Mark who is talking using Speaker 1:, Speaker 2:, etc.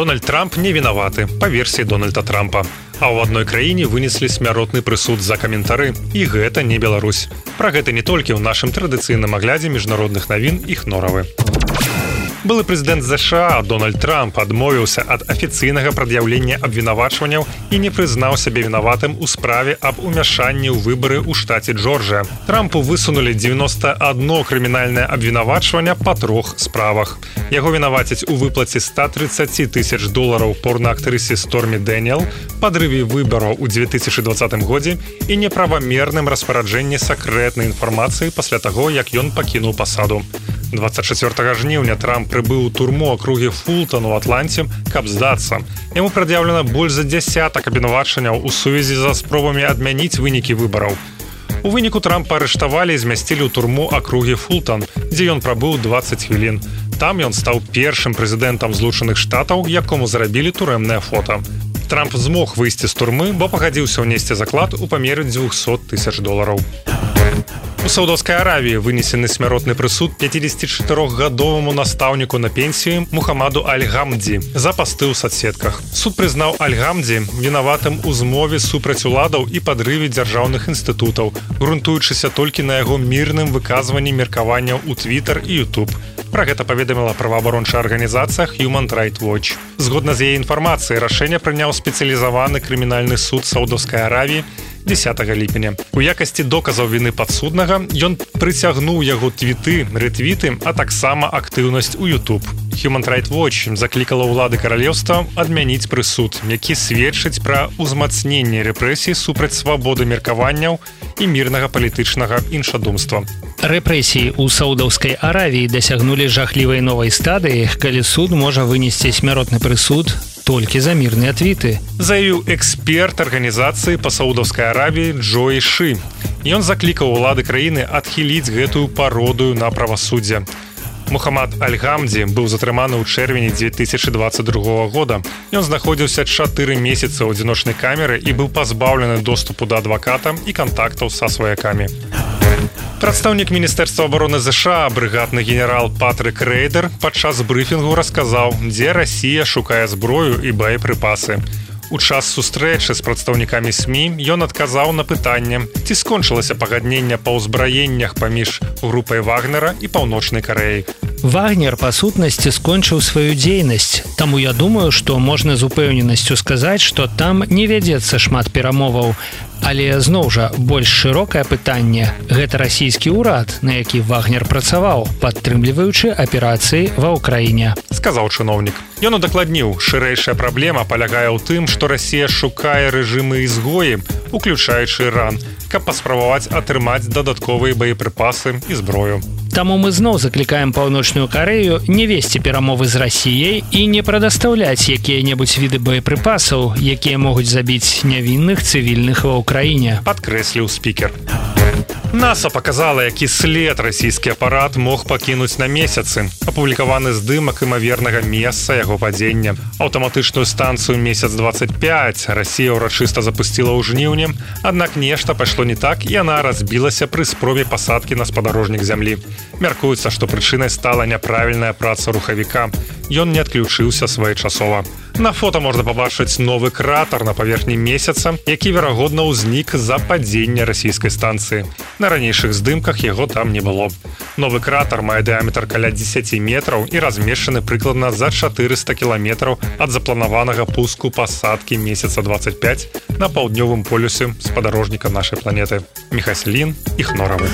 Speaker 1: Дональд Трамп не вінаваты па версіі Дональда Трампа. А ў адной краіне вынеслі смяротны прысуд за каментары і гэта не Беларусь. Пра гэта не толькі ў нашым традыцыйным аглядзе міжнародных навін іх норавы былы прэзідэнт ЗША Дональд Трамп адмовіўся ад афіцыйнага прад'яўлення абвінавачванняў і не прызнаў сябе вінаватым у справе аб умяшанні ў выбары ў штаце Джорджа. Трампу высунули 91 крымінальнае абвінавачвання па трох справах. Яго вінаваціць у выплаце 130 тысяч долараў порнаактарысе Стормі Дэніел, падрыве выбараў у 2020 годзе і неправамерным распараджэнні сакрэтнай інфармацыі пасля таго, як ён пакінуў пасаду. 24 жніўня Трамп прыбыў турму акругі Фултон у Атланце, каб здацца. Яму прад'яўлена больш за дзясятак абвінавачанняў у сувязі за спробамі адмяніць вынікі выбараў. У выніку Трампа арыштавалі змясцілі ў турму акругі Фултон, дзе ён прабыў 20 хвілін. Там ён стаў першым прэзідэнтам злучаных штатаў, якому зрабілі турэмнае фото. Трамп змог выйсці з турмы, бо пагадзіўся ўнесці заклад у памеры 200 тысяч долараў. У саўдаўскай аравіі вынесены смяротны прысуд 54гадоваму настаўніку на пенсіі мухаммаду альгамдзі за пасты ў соцсетках суд прызнаў альгамдзі вінаватым у змове супраць уладаў і падрыве дзяржаўных інстытутаў грунтуючыся толькі на яго мірным выказванні меркаванняў у twitter і youtube Пра гэта паведаміла праваабарончая арганізацыя Human Right Watch. Згодна з яе інфармацыяй рашэнне прыняў спецыялізаваны крымінальны суд саўдаўскай аравіі 10 ліпеня. У якасці доказаў віны падсуднага ён прыцягнуў яго твіты, рэтвіты, а таксама актыўнасць у YouTube. Human Right Watch заклікала ўлады каралеўства адмяніць прысуд, які сведчыць пра ўзмацненне рэпрэсій супраць свабоды меркаванняў і мірнага палітычнага іншадумства.
Speaker 2: Рэпрэсіі ў саудаўскай аравіі дасягнулі жахлівай новай стадыі, калі суд можа вынесці смяротны прысуд толькі за мірныя твіты.
Speaker 1: Заявіў эксперт арганізацыі па саудаўскай аравіі Джоі Шы. Ён заклікаў улады краіны адхіліць гэтую пародую на правасуддзе. Мухаммад Альгамдзі быў затрыманы ў чэрвені 2022 года. Ён знаходзіўся чатыры месяцы ў адзіночнай камеры і быў пазбаўлены доступу да адваката і кантактаў са сваякамі. Прадстаўнік міністэрства обороны ЗША брыгадны генерал Патрык Рэйдер падчас брыфінгу расказаў, дзе Расія шукае зброю і боепрыпасы. У час сустрэчы з прадстаўнікамі СМ ён адказаў на пытанне, ці скончылася пагаднення па ўзбраеннях паміж групай вагнера і паўночнай карэі.
Speaker 2: Вагнер па сутнасці скончыў сваю дзейнасць. Таму я думаю, што можна з упэўненасцю сказаць, што там не вядзецца шмат перамоваў. Але зноў жа больш шырокае пытанне. Гэта расійскі ўрад, на які вагнер працаваў, падтрымліваючы аперацыі ва ўкраіне.
Speaker 1: сказаў чыноўнік. Ён удакладніў, шырэйшая праблема палягае ў тым, што Расія шукае рэжымы ізгоі, уключаючы ран, каб паспрабаваць атрымаць дадатковыя боепрыпасы і зброю.
Speaker 2: Таму мы зноў заклікаем паўночную карею не весці перамовы з рассіяй і не прадастаўляць якія-небудзь віды боепрыпасаў, якія могуць забіць нявінных цывільных ва ўкраіне.
Speaker 1: Падкрэсліў спікер. НАСА показала, які след расійскі апарат мог пакінуць на месяцы. Апублікаваны здымак імавернага месца яго падзення. Аўтаматычную станцыю месяц 25 Расія ўрачыста запусціла ў жніўні. Аднак нешта пайшло не так і яна разбілася пры спробе пасадкі на спадарожнік зямлі. Мяркуецца, што прычынай стала няправільная праца рухавіка. Ён не адключыўся своечасова. На фото можна пабачыць новы кратар на паверхні месяца, які верагодна ўзнік за падзення расійскай станцыі. На ранейшых здымках яго там не было. Новы кратар мае дыаметр каля 10 метраў і размешчаны прыкладна за 400 кіламетраў ад запланаванага пуску пасадкі месяца 25 на паўднёвым полюсе спадарожніка нашай планеты. Мехаслін іх норавы.